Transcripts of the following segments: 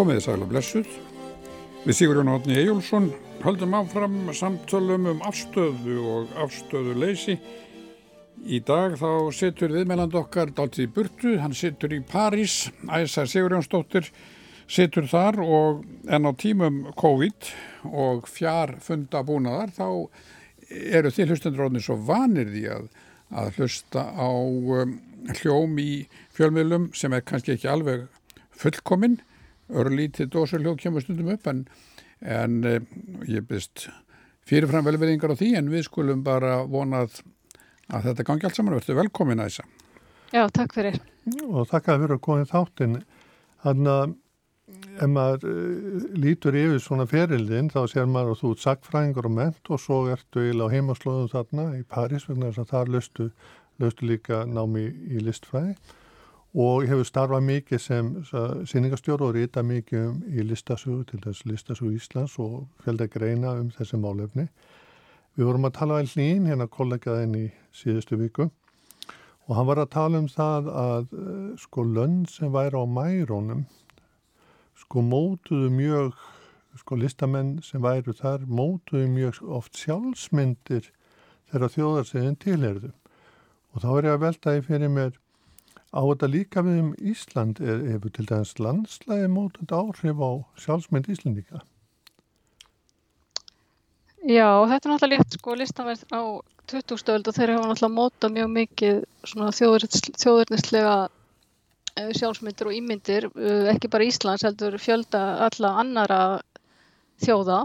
Komiði sæla blessuð. Við Sigur Jón Átni Ejjólfsson höldum áfram samtölum um afstöðu og afstöðu leysi. Í dag þá setur viðmæland okkar Dáltið í burtu, hann setur í París, æsar Sigur Jónsdóttir setur þar og en á tímum COVID og fjár funda búnaðar þá eru því hlustendur svo vanir því að, að hlusta á um, hljóm í fjölmiðlum sem er kannski ekki alveg fullkominn, örlítið dósurljóð kemur stundum upp en, en eh, ég byrst fyrirfram velverðingar á því en við skulum bara vonað að þetta gangi allt saman og verður velkomin að þessa. Já, takk fyrir. Og takk að vera að koma í þáttin. Þannig að ef maður uh, lítur yfir svona ferildin þá sér maður að þú ert sagfræðingur og ment og svo ertu eiginlega á heimaslóðum þarna í París vegna þess að þar löstu, löstu líka námi í listfræði og hefur starfað mikið sem síningastjóru og rita mikið um í listasögu til þess listasögu Íslands og fjölda greina um þessi málefni. Við vorum að tala um hlýn hérna kollegaðin í síðustu viku og hann var að tala um það að uh, sko lönn sem væri á mærónum sko mótuðu mjög, sko listamenn sem væru þar, mótuðu mjög oft sjálfsmyndir þegar þjóðarseðin tilherðu. Og þá er ég að velta því fyrir mér á þetta líka við um Ísland, er, hefur til dæmis landslægi mótund áhrif á sjálfsmynd Íslandíka? Já, þetta er náttúrulega létt sko listaverð á 20. öld og þeir hafa náttúrulega mótað mjög mikið þjóðurnislega Eh, sjálfsmyndir og ímyndir, eh, ekki bara Íslands heldur fjölda alla annara þjóða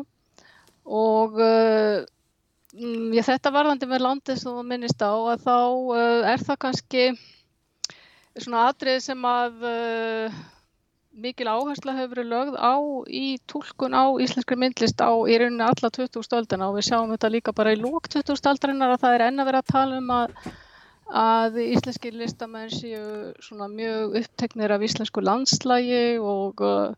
og uh, ég, þetta varðandi með landið sem þú minnist á að þá er það kannski svona atrið sem að uh, mikil áhersla hefur verið lögð á í tólkun á íslenskri myndlist á í rauninni alla 20. stöldina og við sjáum þetta líka bara í lók 20. stöldarinnar að það er enna verið að tala um að að íslenski listamenn séu svona mjög uppteknir af íslensku landslægi og, uh,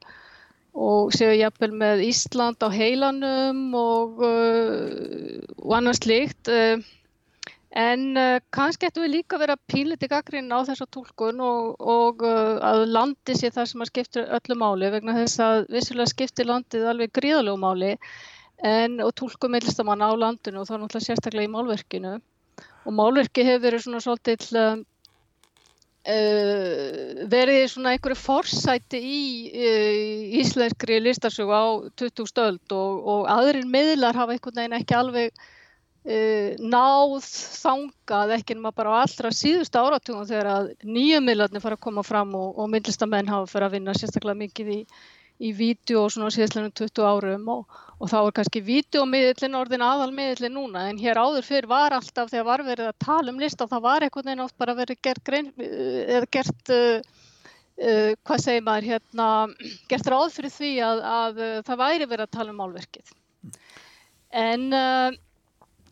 og séu jafnvel með Ísland á heilanum og, uh, og annars líkt. Uh, en kannski ættum við líka að vera píliti gaggrinn á þessa tólkun og, og að landi sé það sem að skiptir öllu máli vegna þess að vissulega skiptir landið alveg gríðalög máli en, og tólkum meðlistamann á landinu og þá náttúrulega sérstaklega í málverkinu. Og málverki hefur verið svona svolítið uh, verið svona einhverju forsæti í uh, íslenskri listarsögu á 20 stöld og, og aðrir miðlar hafa einhvern veginn ekki alveg uh, náð þangað ekki nema bara á allra síðust áratugum þegar að nýju miðlarnir fara að koma fram og, og myndlistamenn hafa fyrir að vinna sérstaklega mikið í í vídeo og svona síðastlega 20 árum og, og þá er kannski vídeomiðlinn orðin aðalmiðlinn núna en hér áður fyrr var alltaf þegar var verið að tala um list og það var einhvern veginn oft bara verið gert, grein, eða gert uh, uh, hvað segir maður hérna, gert ráð fyrir því að, að uh, það væri verið að tala um málverkið. En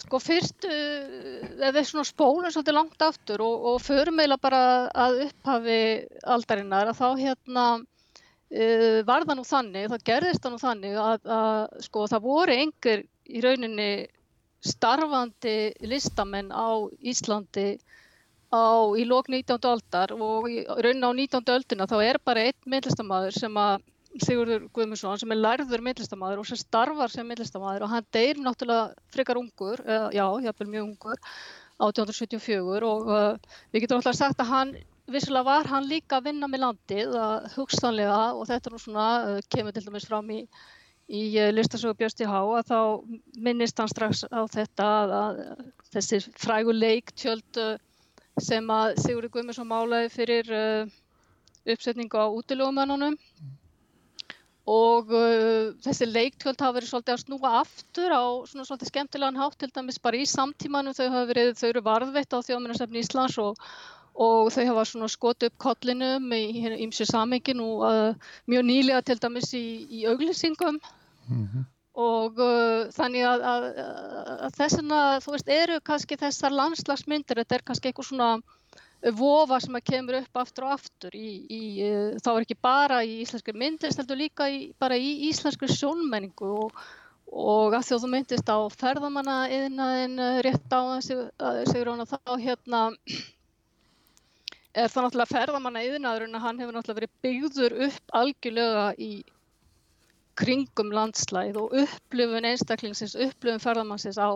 sko fyrst, uh, svona spólum svolítið langt aftur og, og förum eiginlega bara að upphafi aldarinnar að þá hérna uh, var það nú þannig, það gerðist það nú þannig að, að sko það voru einhver í rauninni starfandi listamenn á Íslandi á, í lók 19. aldar og í rauninni á 19. öldina þá er bara einn myndlistamæður sem að Sigurður Guðmundsson sem er lærður myndlistamæður og sem starfar sem myndlistamæður og hann deyr náttúrulega frekar ungur, uh, já, jáfnveil mjög ungur 1874 og uh, við getum alltaf sagt að hann vissulega var hann líka að vinna með landið að hugstanlega og þetta nú svona uh, kemur til dæmis fram í, í uh, listasögu Björsti Há að þá minnist hann strax á þetta að, að þessi frægu leiktjöld uh, sem að Sigurður Guðmundsson málaði fyrir uppsetningu á útilögumönnunum og uh, þessi leiktjöld hafa verið svolítið að snúa aftur á svona svolítið skemmtilegan hátt til dæmis bara í samtímanum þau hafa verið, þau eru varðveitt á þjóðmennasefni Íslands og og þau hafa svona skot upp kollinum í ímsu samengin og uh, mjög nýlega til dæmis í, í auglýsingum mm -hmm. og uh, þannig að, að, að þessuna, þú veist, eru kannski þessar landslagsmyndir, þetta er kannski eitthvað svona vofa sem að kemur upp aftur og aftur í, í uh, þá er ekki bara í íslenski myndist, heldur líka í, bara í íslenski sjónmenningu og, og að þú myndist á ferðamanna yðnaðin uh, rétt á þessi, segur hún að þá hérna er það náttúrulega ferðamanna yðnaðurinn að hann hefur náttúrulega verið byggður upp algjörlega í kringum landslæð og upplifun einstaklingsins, upplifun ferðamannsins á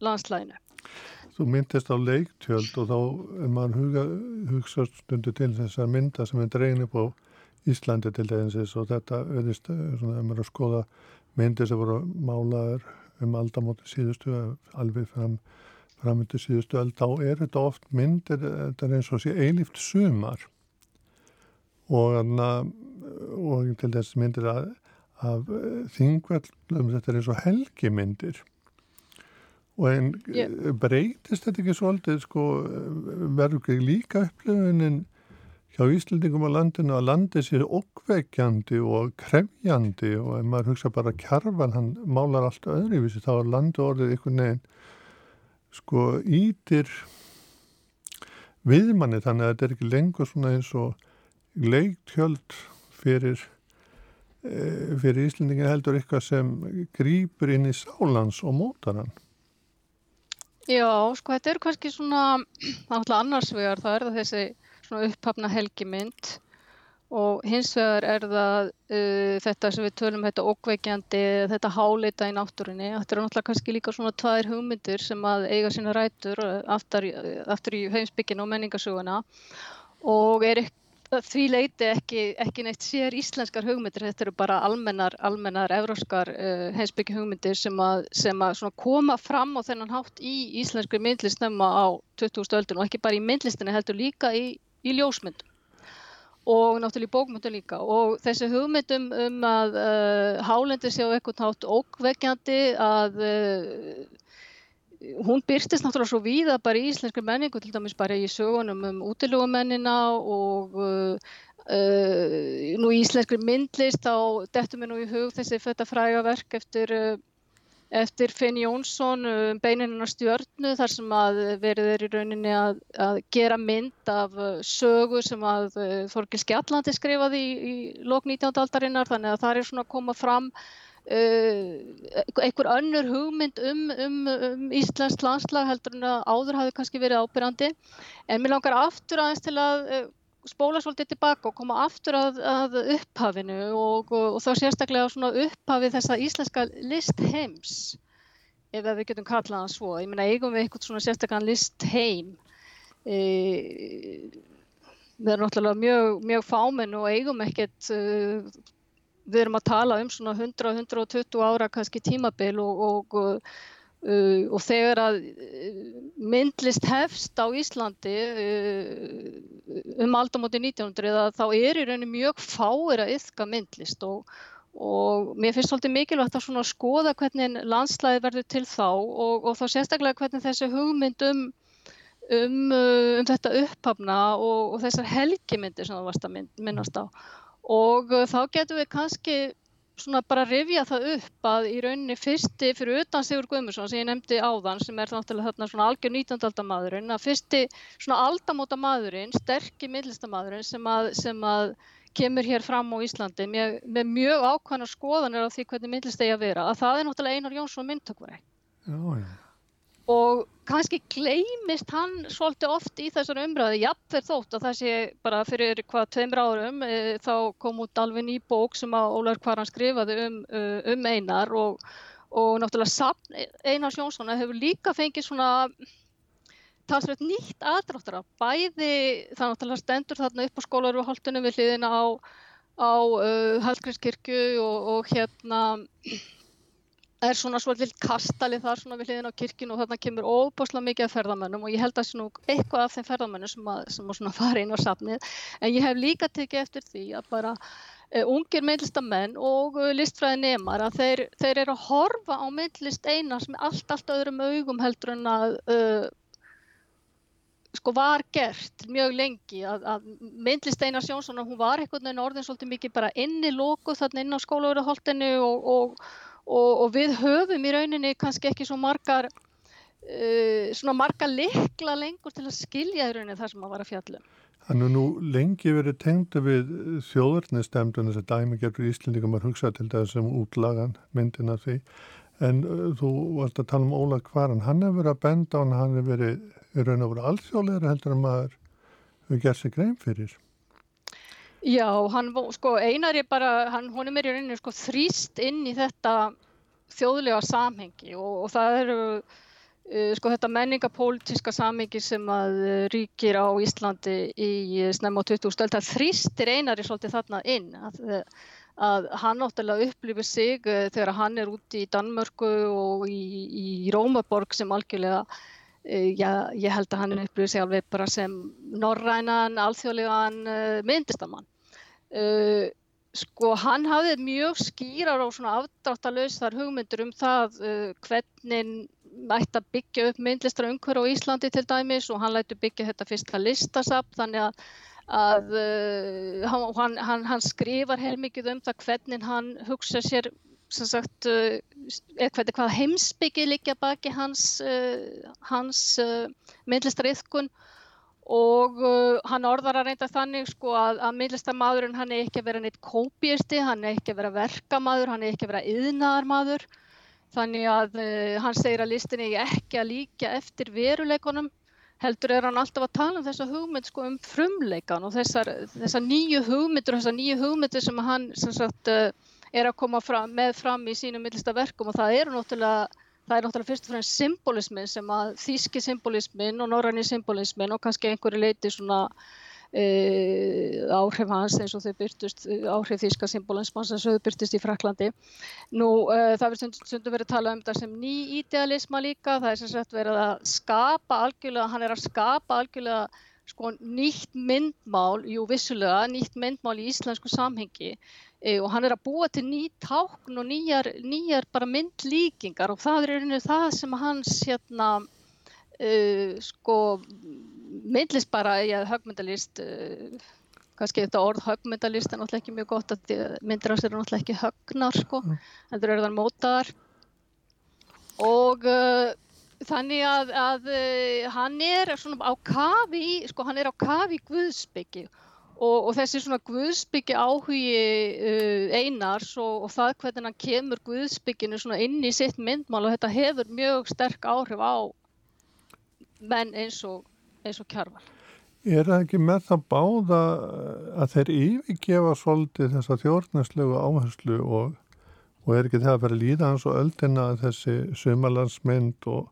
landslæðinu. Þú myndist á leiktjöld og þá er maður huga, hugsa stundu til þessar mynda sem er dregin upp á Íslandi til dæginsins og þetta verðist eh, svona að maður að skoða myndir sem voru málaður um aldamóti síðustu alveg fram framöndu síðustu öll, þá er þetta oft myndir, þetta er eins og sé eilift sumar. Og, og til þess myndir af þingvellum, þetta er eins og helgimyndir en yeah. breytist þetta ekki svolítið sko verður ekki líka upplifunin hjá Íslandingum á landinu að landi sér okkveikjandi og krefjandi og ef maður hugsa bara kjarvan, hann málar allt öðruvísi þá er landu orðið einhvern veginn sko ítir viðmanni þannig að þetta er ekki lengur svona eins og leiktjöld fyrir e, fyrir Íslandingin heldur eitthvað sem grýpur inn í sálans og mótar hann Já, sko þetta er kannski svona annars vegar það er það þessi upphafna helgimynd og hins vegar er það uh, þetta sem við tölum þetta okkveikjandi, þetta háleita í náttúrunni. Þetta er náttúrulega kannski líka svona tvær hugmyndir sem að eiga sína rætur uh, aftur, aftur í heimsbygginu og menningasuguna og er því leiti ekki, ekki neitt sér íslenskar hugmyndir, þetta eru bara almennar, almennar evróskar uh, heimsbyggi hugmyndir sem að, sem að koma fram á þennan hátt í íslenskri myndlist nefna á 20. öldun og ekki bara í myndlistinni heldur líka í í ljósmyndum og náttúrulega í bókmyndum líka og þessi hugmyndum um að uh, hálendi sé á ekkert nátt ókveikjandi að uh, hún byrstist náttúrulega svo víða bara í íslenskri menningu til dæmis bara í sögunum um útilugumennina og uh, nú í íslenskri myndlist þá dettum við nú í hug þessi þetta fræga verk eftir eftir Finn Jónsson um beininina stjörnu þar sem að verið er í rauninni að, að gera mynd af uh, sögu sem að uh, Þorgil Skjallandi skrifaði í, í lók 19. aldarinnar þannig að það er svona að koma fram uh, einhver önnur hugmynd um, um, um Íslands landslag heldur en að áður hafi kannski verið ábyrjandi en mér langar aftur aðeins til að uh, spóla svolítið tilbaka og koma aftur að, að upphafinu og, og, og þá sérstaklega svona upphafið þessa íslenska list heims ef við getum kallað hann svo. Ég meina eigum við eitthvað svona sérstaklega list heim? E, við erum náttúrulega mjög, mjög fáminn og eigum ekkert e, við erum að tala um svona 100-120 ára kannski tímabil og, og Uh, og þegar að uh, myndlist hefst á Íslandi uh, um aldamóti 1900 þá er í rauninni mjög fáir að yfka myndlist og, og mér finnst svolítið mikilvægt að skoða hvernig landslæði verður til þá og, og þá sérstaklega hvernig þessi hugmynd um, um, uh, um þetta upphafna og, og þessar helgimyndir sem það varst að minnast á og uh, þá getum við kannski svona bara rifja það upp að í rauninni fyrsti fyrir utan Sigur Guðmursson sem ég nefndi áðan sem er náttúrulega þarna svona algjör 19. aldamadurinn að fyrsti svona aldamóta madurinn, sterkir mittlistamadurinn sem að, sem að kemur hér fram á Íslandi með, með mjög ákvæmna skoðanir á því hvernig mittlist eigi að vera að það er náttúrulega Einar Jónsson myndtökveri. Já, já og kannski gleymist hann svolítið oft í þessar umræði jafnverð þótt að það sé bara fyrir hvað tveimur árum e, þá kom út alveg ný bók sem að Ólar Kvaran skrifaði um, e, um Einar og, og náttúrulega sapn Einar Sjónssona hefur líka fengið svona talsveit nýtt aðdráttur af. Bæði það náttúrulega stendur þarna upp á skólaruhaldunum við hliðina á, á uh, Hallgrímskirkju og, og hérna er svona svolítið kastalið þar svona við hliðin á kirkjun og þarna kemur óbúslega mikið af ferðamönnum og ég held að nú eitthvað af þeim ferðamönnum sem að, sem að svona fara inn á safnið. En ég hef líka tekið eftir því að bara uh, ungir meðlistamenn og uh, listfræði nemar að þeir, þeir eru að horfa á meðlist eina sem er allt, allt öðrum augum heldur en að uh, sko var gert mjög lengi. Að, að myndlist Einar Sjónsson hún var einhvern veginn orðin svolítið mikið bara inni lóku þarna inn á skólaverðarholtinu og, og og, og við höfum í rauninni kannski ekki svo margar uh, svona margar likla lengur til að skilja í rauninni það sem að vara fjallum. Þannig nú lengi verið tengdu við þjóðurnistemdun þess að dæmi gerur Íslendingum að hugsa til þessum útlagan myndina því en uh, þú varst að tala um Óla Kvaran, hann hefur verið að benda og hann hefur verið í raun og verið alþjóðleira heldur en maður hefur gerð sig grein fyrir. Já, hann, sko, einar er bara, hann, hún er í rauninu sko þrýst inn í þetta þjóðlega samhengi og, og það eru uh, sko þetta menningapolítiska samhengi sem að uh, ríkir á Íslandi í uh, snemma á 20. stöld, það þrýstir einar í svolítið þarna inn að, að hann náttúrulega upplifir sig uh, þegar hann er úti í Danmörku og í, í Rómaborg sem algjörlega Uh, já, ég held að hann upplýði sig alveg bara sem norrænan, alþjóðlegan uh, myndistamann. Uh, sko hann hafði mjög skýrar og svona afdráttalösar hugmyndur um það hvernig mætti að byggja upp myndlistar umhverju á Íslandi til dæmis og hann lætti byggja þetta fyrsta listasap þannig að, að hann, hann, hann skrifar heilmikið um það hvernig hann hugsa sér sagt, uh, eitthvað, hvað heimsbyggi líka baki hans, uh, hans uh, myndlistariðkun. Og hann orðar að reynda þannig sko, að, að myndlistarmadurinn hann er ekki að vera neitt kópjirsti, hann er ekki að vera verkamadur, hann er ekki að vera yðnaðarmadur þannig að hann segir að listin er ekki að líka eftir veruleikonum heldur er hann alltaf að tala um þessa hugmynd sko, um frumleikan og þessar, þessar nýju hugmyndur, þessar nýju hugmyndur sem hann sem sagt, er að koma fram, með fram í sínum millista verkum og það eru náttúrulega það er náttúrulega fyrst og fremst symbolismin sem að þýski symbolismin og norræni symbolismin og kannski einhverju leiti svona Uh, áhrif hans eins og þau byrtust áhrif þýska symbolismans eins og þau byrtust í Fraklandi nú uh, það verður stundu verið að tala um þetta sem ný idealisma líka það er sem sagt verið að skapa algjörlega, hann er að skapa algjörlega sko nýtt myndmál, jú vissulega nýtt myndmál í íslensku samhengi. e, og hann er að búa til ný tákn og nýjar, nýjar bara myndlíkingar og það er veginn það sem hans hérna uh, sko myndlist bara í að högmyndalist uh, kannski þetta orð högmyndalist er náttúrulega ekki mjög gott að myndir á sér er náttúrulega ekki högnar sko, mm. en það eru þann mótaðar og uh, þannig að, að hann er svona á kafi sko hann er á kafi í Guðsbyggi Og, og þessi svona Guðsbyggi áhugi uh, einars og, og það hvernig hann kemur Guðsbygginu svona inn í sitt myndmál og þetta hefur mjög sterk áhrif á menn eins og, eins og kjárval. Er það ekki með það báða að þeir yfirgefa svolítið þessa þjórnarslegu áherslu og, og er ekki það að vera líða hans og öldina þessi sumalandsmynd og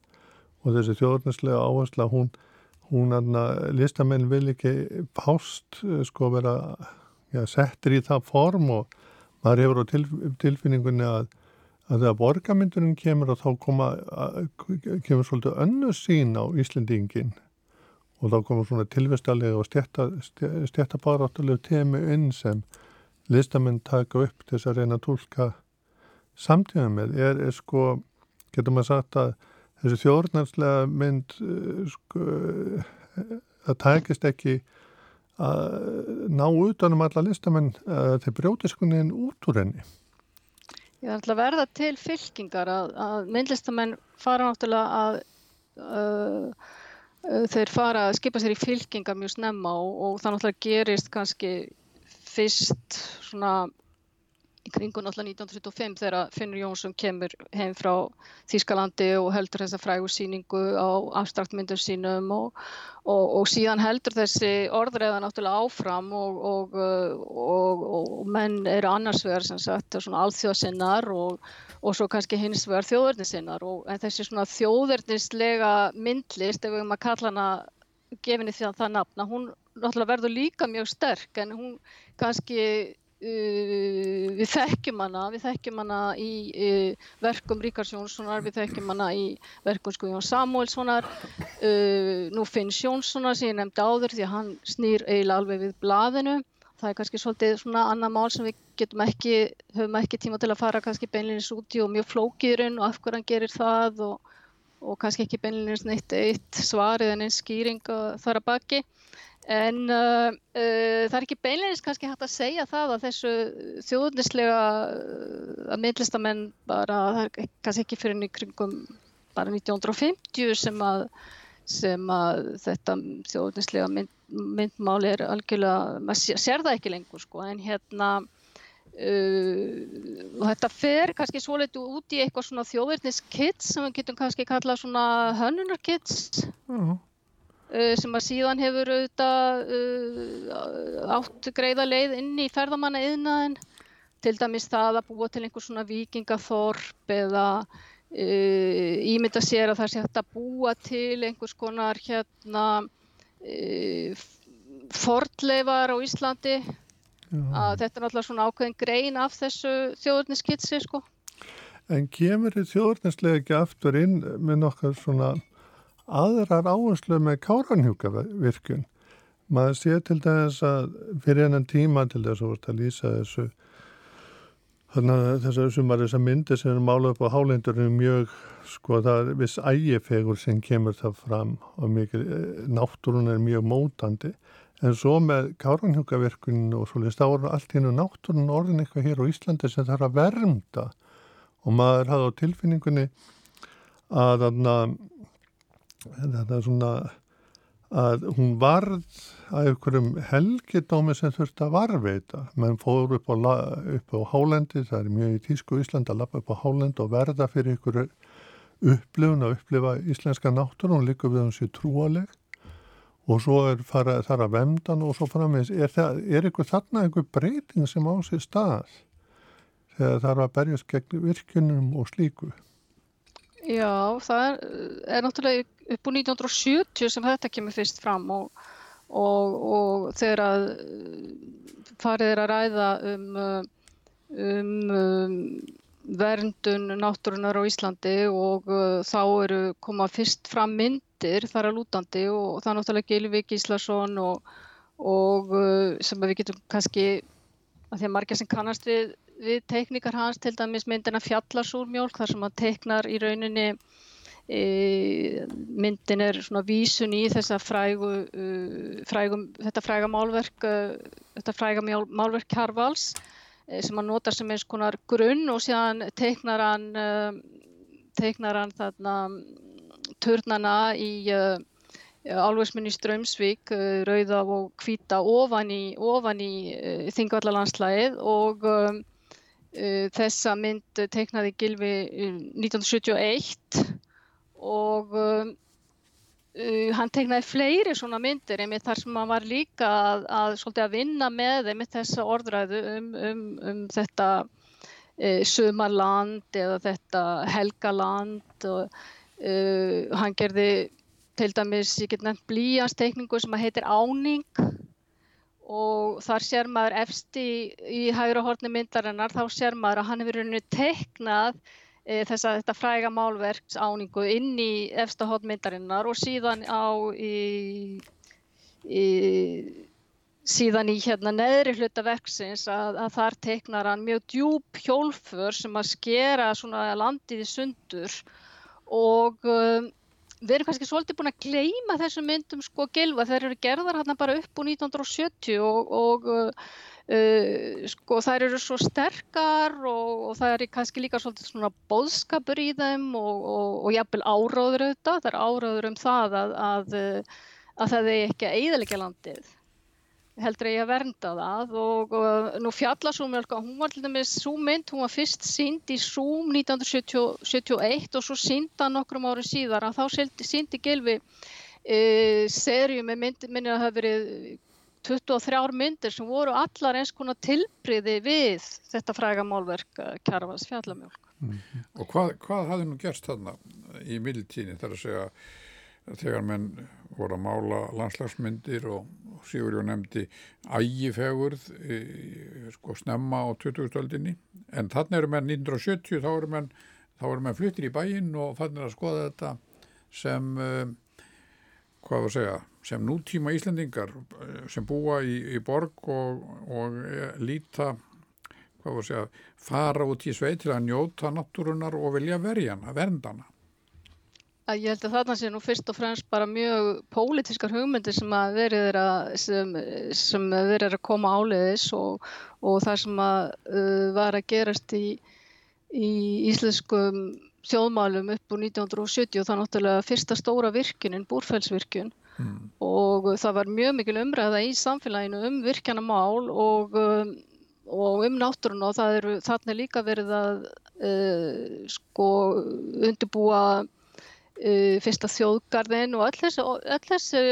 þessi þjórnarslega áhersla hún hún aðna listamenn vil ekki pást eh, sko vera ja, settir í það form og maður hefur á til, tilfinningunni að að þegar borgamyndunum kemur og þá koma, kemur svolítið önnu sín á Íslendingin og þá komur svona tilvistalega og stjættabáráttulega temi inn sem listamenn taka upp til þess að reyna að tólka samtíma með. Er, er sko, getur maður sagt að þessi þjórnarslega mynd uh, sko, það tækist ekki að ná utanum alla listamenn að þeir brjóti skoðin út úr henni. Ég ætla að verða til fylkingar að, að myndlistamenn fara náttúrulega að uh, þeir fara að skipa sér í fylkingar mjög snemma og, og það náttúrulega gerist kannski fyrst svona í kringun alltaf 1935 þegar Finnur Jónsson kemur heim frá Þýskalandi og heldur þessa frægursýningu á abstraktmyndur sínum og, og, og síðan heldur þessi orðræða náttúrulega áfram og, og menn eru annars vegar sem sagt alþjóðsinnar og svo kannski hins vegar þjóðverðnisinnar en þessi svona þjóðverðnislega myndlist ef við erum að kalla hana gefinni því að það nafna, hún náttúrulega verður líka mjög sterk en hún kannski Uh, við þekkjum hana, við þekkjum hana í uh, verkum Ríkars Jónssonar, við þekkjum hana í verkum Skujón Samuelssonar, uh, nú Finns Jónssonar sem ég nefndi áður því að hann snýr eiginlega alveg við blaðinu. Það er kannski svolítið svona annað mál sem við getum ekki, höfum ekki tíma til að fara kannski beinleginis út í og mjög flókiðurinn og af hverju hann gerir það og, og kannski ekki beinleginis neitt eitt svarið en einn skýring þar að baki. En uh, uh, það er ekki beinleginist kannski hægt að segja það að þessu þjóðnislega uh, að myndlistamenn bara, það er kannski ekki fyrir í kringum bara 1950 sem að, sem að þetta þjóðnislega mynd, myndmál er algjörlega, maður sér það ekki lengur sko, en hérna uh, og þetta fer kannski svo leitu út í eitthvað svona þjóðverðniskits sem við getum kannski kallað svona hönnunarkits. Mm. uh, sem að síðan hefur auðvitað uh, átt greiða leið inn í ferðamanna yðnaðin til dæmis það að búa til einhver svona vikingaþorp eða uh, ímynda sér að það sé hægt að búa til einhvers konar hérna fordleifar á Íslandi. Að þetta er náttúrulega svona ákveðin grein af þessu þjóðurniskitsi sko. En kemur þið þjóðurnislega ekki aftur inn með nokkar svona aðrar áherslu með káranhjúkavirkjun? Maður sé til dæmis að fyrir enn tíma til þess að, að lýsa þessu þannig að þessar sumar þessar myndir sem er málað upp á hálendurinn mjög sko það er viss ægifegur sem kemur það fram og mikið eh, náttúrun er mjög mótandi En svo með káranhjúkavirkuninu og svolítið stáður allt hérna náttúrun orðin eitthvað hér á Íslandi sem þarf að vermda og maður hafði á tilfinningunni að þetta svona að hún varð að einhverjum helgidómi sem þurfti að varveita menn fór upp á, upp á hálendi það er mjög í tísku Ísland að lappa upp á hálendi og verða fyrir einhverju upplifun að upplifa íslenska náttúrun og líka við hans í trúaleg og svo er fara, þar að vemdan og svo framins, er, er eitthvað þarna eitthvað breyting sem á sér stað þegar er að berjast gegn virkunum og slíku? Já, það er, er náttúrulega upp úr 1970 sem þetta kemur fyrst fram og, og, og þegar að farið er að ræða um, um, um verndun náttúrunar á Íslandi og uh, þá eru komað fyrst fram mynd myndir þar að lútandi og það er náttúrulega Gilvi Gíslason og, og uh, sem við getum kannski, að því að margir sem kannast við, við teiknikar hans, til dæmis myndina Fjallarsúrmjólk þar sem hann teiknar í rauninni e, myndin er svona vísun í þessa frægu, uh, frægum, þetta fræga málverk, uh, þetta fræga málverk Kjarvals e, sem hann notar sem eins konar grunn og síðan teiknar hann, uh, teiknar hann þarna turnana í uh, álversmunni Strömsvík, uh, rauða og hvita ofan í, í uh, þingvallalandslæðið og þessa mynd teiknaði Gilvi 1971 og um, Uh, hann tegnaði fleiri svona myndir einmitt þar sem hann var líka að, að, að vinna með einmitt þessa orðræðu um, um, um þetta uh, sumarland eða þetta helgaland og Uh, hann gerði til dæmis, ég get nefnt blíjanstekningu sem heitir Áning. Og þar sér maður efst í, í hægra horni myndarinnar þá sér maður að hann hefur rauninni teknað þessa þetta fræga málverks áningu inn í efsta horni myndarinnar og síðan á í, í síðan í hérna neðri hluta verksins að, að þar teknar hann mjög djúb hjólfur sem að skera svona landið í sundur og um, við erum kannski svolítið búin að gleima þessum myndum sko gilva þeir eru gerðar hérna bara upp úr 1970 og, og uh, uh, sko þær eru svo sterkar og, og það er kannski líka svolítið svona bóðskapur í þeim og, og jafnvel áráður auðvitað, það er áráður um það að, að, að það er ekki að eiðalega landið heldur ég að vernda það. Og, og nú fjallarsúmjölka, hún var til dæmis súmynd, hún var fyrst sínd í Súm 1971 og svo sínda nokkrum árum síðar. Að þá síndi Gilvi e, serju með myndir, minnir að hafi verið 23 myndir sem voru allar eins konar tilbriði við þetta fræga málverk Kjarvals fjallamjölk. Mm -hmm. Og hvað, hvað hafði nú gerst þarna í mildtíni þar að segja þegar menn voru að mála landslagsmyndir og Sigurjón nefndi ægifegurð e, sko snemma á 2000-öldinni en þannig eru menn 1970 þá eru menn, menn fluttir í bæinn og fannir að skoða þetta sem e, hvað var að segja sem nútíma Íslandingar e, sem búa í, í borg og, og e, líta segja fara út í sveit til að njóta náttúrunar og vilja verjana, verndana ég held að þarna sé nú fyrst og fremst bara mjög pólitískar hugmyndir sem að verið að, sem, sem verið að koma áleiðis og, og það sem að uh, var að gerast í, í íslenskum þjóðmálum upp úr 1970 og það er náttúrulega fyrsta stóra virkunin, búrfælsvirkun mm. og það var mjög mikil umræða í samfélaginu um virkjanamál og, um, og um náttúrun og það eru þarna líka verið að uh, sko undirbúa uh, fyrsta þjóðgarðin og öll þessi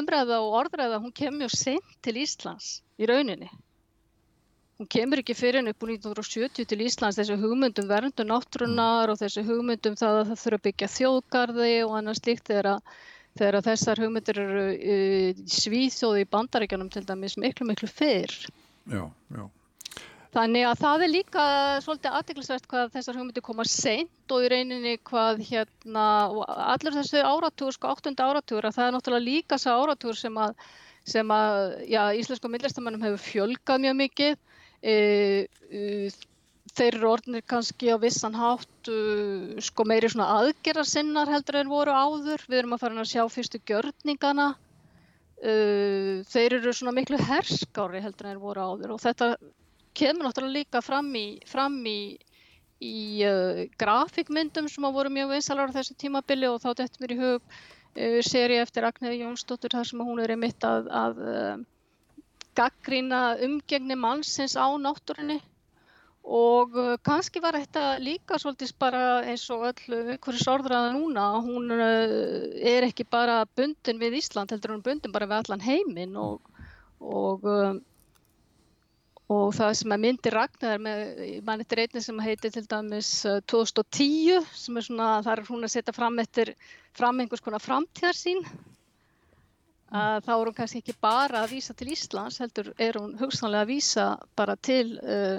umræða og orðræða hún kemur sent til Íslands í rauninni. Hún kemur ekki fyrir henni upp úr 1970 til Íslands þessi hugmyndum verndu náttúrunar og þessi hugmyndum það að það þurfa að byggja þjóðgarði og annars líkt þegar, þegar þessar hugmyndir eru uh, svíþjóði í bandaríkjanum til dæmis miklu miklu fyrr. Já, já. Þannig að það er líka svolítið aðdeklisvært hvað þessar hugmyndir koma seint og í reyninni hvað hérna, allir þessu áratúr, sko 8. áratúr, að það er náttúrulega líka þessa áratúr sem að, sem að, já, íslensku myndlistamannum hefur fjölgað mjög mikið. E, e, þeir eru orðinir kannski á vissan hátt, uh, sko meiri svona aðgerarsinnar heldur en voru áður. Við erum að fara að sjá fyrstu gjörningana. Uh, þeir eru svona miklu herskári heldur en voru áður og þetta kemur náttúrulega líka fram í, fram í, í uh, grafíkmyndum sem á voru mjög vinsalar á þessu tímabili og þá dættum við í hug uh, seri eftir Agnæði Jónsdóttur þar sem hún er einmitt að, að uh, gaggrína umgengni mannsins á náttúrunni og uh, kannski var þetta líka svolítið bara eins og öll einhverjus orðraða núna, hún uh, er ekki bara bundin við Ísland heldur hún bundin bara við allan heiminn og, og um, og það sem að myndi Ragnar með mann eftir einni sem heitir til dæmis 2010 uh, sem er svona, þar er hún að setja fram eftir fram einhvers konar framtíðarsýn. Að þá er hún kannski ekki bara að vísa til Íslands heldur er hún hugsanlega að vísa bara til uh,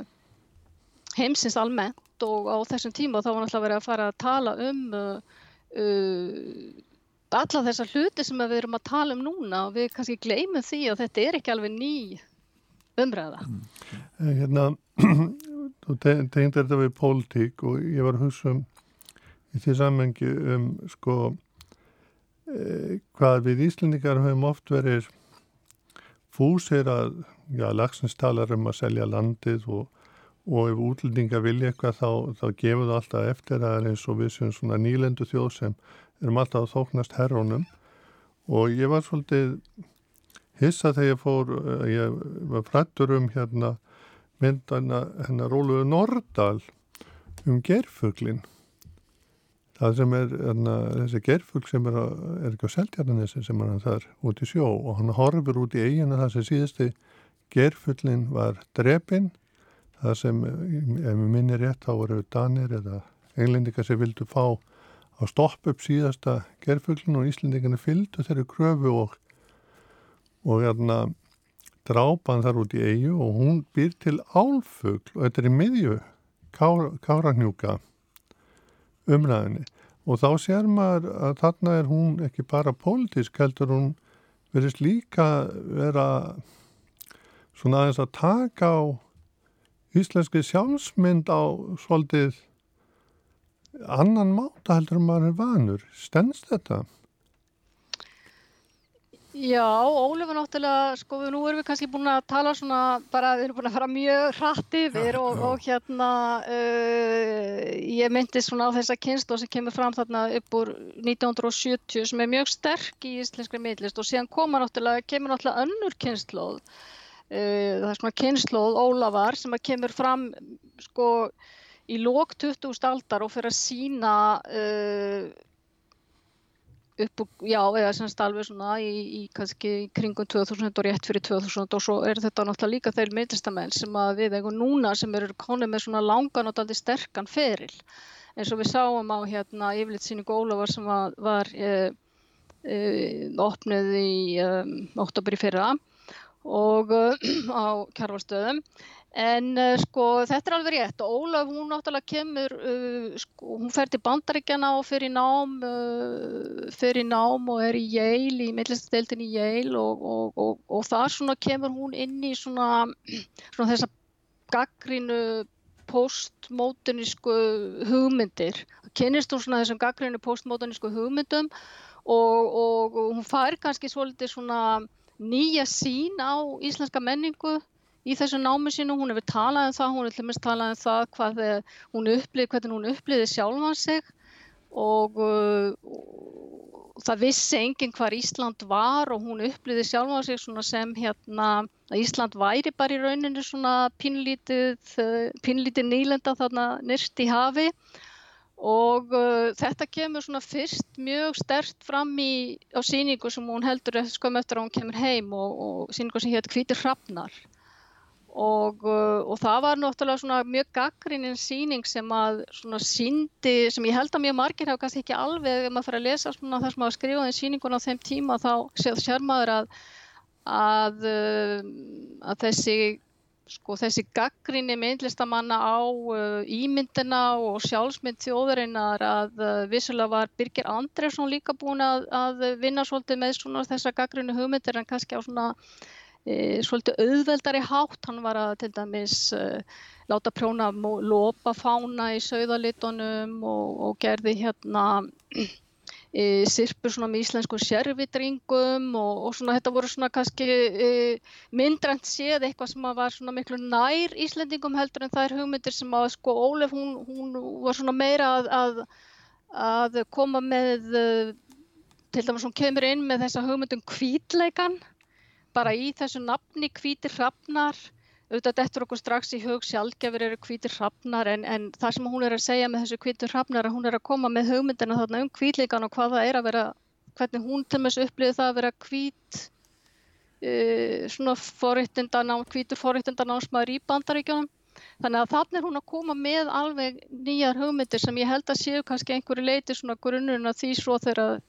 heimsins almennt og á þessum tíma þá var náttúrulega verið að fara að tala um uh, uh, alla þessar hluti sem við erum að tala um núna og við kannski gleymum því að þetta er ekki alveg ný umræða. Mm. Hérna, þú tegndi þetta við pólitík og ég var að hugsa um í því sammengi um sko e, hvað við Íslendingar höfum oft verið fúsir að, já, lagsins talar um að selja landið og, og ef útlendingar vilja eitthvað þá, þá gefur það alltaf eftir að það er eins og við sem svona nýlendu þjóð sem erum alltaf að þóknast herrónum og ég var svolítið hissa þegar ég fór, eh, ég var frættur um hérna myndana hennar Róluðu Nordal um gerfuglin. Það sem er, hérna, þessi gerfugl sem er, er ekki á Seltjarnanessi sem er hann þar út í sjó og hann horfur út í eiginu það sem síðusti gerfuglin var drepin. Það sem, ef við minnir rétt, þá voru danir eða englendingar sem vildu fá að stoppa upp síðasta gerfuglin og Íslendingarnir fylgdu þeirri kröfu og og hérna drápan þar út í eigu og hún býr til álfugl og þetta er í miðju káranjúka umræðinni og þá sér maður að þarna er hún ekki bara pólitísk heldur hún verist líka vera svona aðeins að taka á íslenski sjálfsmynd á svolítið annan máta heldur maður er vanur. Stennst þetta? Já, Ólef er náttúrulega, sko, nú erum við kannski búin að tala svona, bara við erum búin að fara mjög hratt yfir ja, og, og hérna, uh, ég myndi svona á þessa kynslu sem kemur fram þarna upp úr 1970 sem er mjög sterk í íslenskri meðlist og síðan koma náttúrulega, kemur náttúrulega önnur kynsluð, það er svona kynsluð Ólafar sem að kemur fram, sko, í lók 20. aldar og fyrir að sína uh, upp og, já, eða semst alveg svona í, í kannski kringum 2000 og rétt fyrir 2000 og svo er þetta náttúrulega líka þeir meðlistamenn sem að við eigum núna sem eru konið með svona langan og aldrei sterkan feril eins og við sáum á hérna yfirlitsýningu Ólafar sem var, var e, e, opnið í e, oktober í fyrra og á kjærvalstöðum En uh, sko þetta er alveg rétt Ólaf hún náttúrulega kemur, uh, sko, hún fer til bandaríkjana og fer í nám, uh, fer í nám og er í Yale, í millistadeildin í Yale og, og, og, og þar svona kemur hún inn í svona, svona þessa gaggrínu postmótunísku hugmyndir. Kynist hún svona þessum gaggrínu postmótunísku hugmyndum og hún fær kannski svolítið svona nýja sín á íslenska menningu í þessu námi sínu, hún hefur talað um það, hún hefur hlumist talað um það hvað hún upplýði, hvernig hún upplýði sjálfan sig. Og uh, það vissi enginn hvar Ísland var og hún upplýði sjálfan sig sem hérna að Ísland væri bara í rauninu svona pínlítið, uh, pínlítið nýlenda þarna nyrst í hafi og uh, þetta kemur svona fyrst mjög stert fram í, á síningu sem hún heldur skömm eftir að hún kemur heim og, og síningu sem hétt Hvítir Hrafnar. Og, uh, og það var náttúrulega svona mjög gaggrinnin síning sem að svona síndi, sem ég held að mjög margir hafa kannski ekki alveg, ef maður fyrir að lesa svona það sem hafa skrifað í síningun á þeim tíma þá sér maður að að, uh, að þessi sko þessi gaggrinni myndlistamanna á uh, ímyndina og sjálfsmynd þjóðurinnar að uh, vissulega var Birgir Andresson líka búin að, að vinna svolítið með svona þessa gaggrinni hugmyndir en kannski á svona e, svolítið auðveldari hátt, hann var að til dæmis e, láta prjóna lopa fána í sögðalitunum og, og gerði hérna e, sirpur svona með íslensku sérvitringum og, og svona þetta voru svona kannski e, myndrænt séð eitthvað sem var svona miklu nær Íslendingum heldur en það er hugmyndir sem að sko Ólef hún, hún var svona meira að, að, að koma með til dæmis hún kemur inn með þessa hugmyndum kvítleikan bara í þessu nafni kvítir hrafnar auðvitað dettur okkur strax í hug sjálfgefur eru kvítir hrafnar en, en það sem hún er að segja með þessu kvítir hrafnar hún er að koma með hugmyndina þarna um kvítlíkan og hvað það er að vera hvernig hún til þessu upplýði það að vera kvít uh, svona forrittindan kvítur forrittindan ásmaður í bandaríkjónum þannig að þannig er hún að koma með alveg nýjar hugmyndir sem ég held að séu kannski einhverju leiti svona grunnurinn að því svo þegar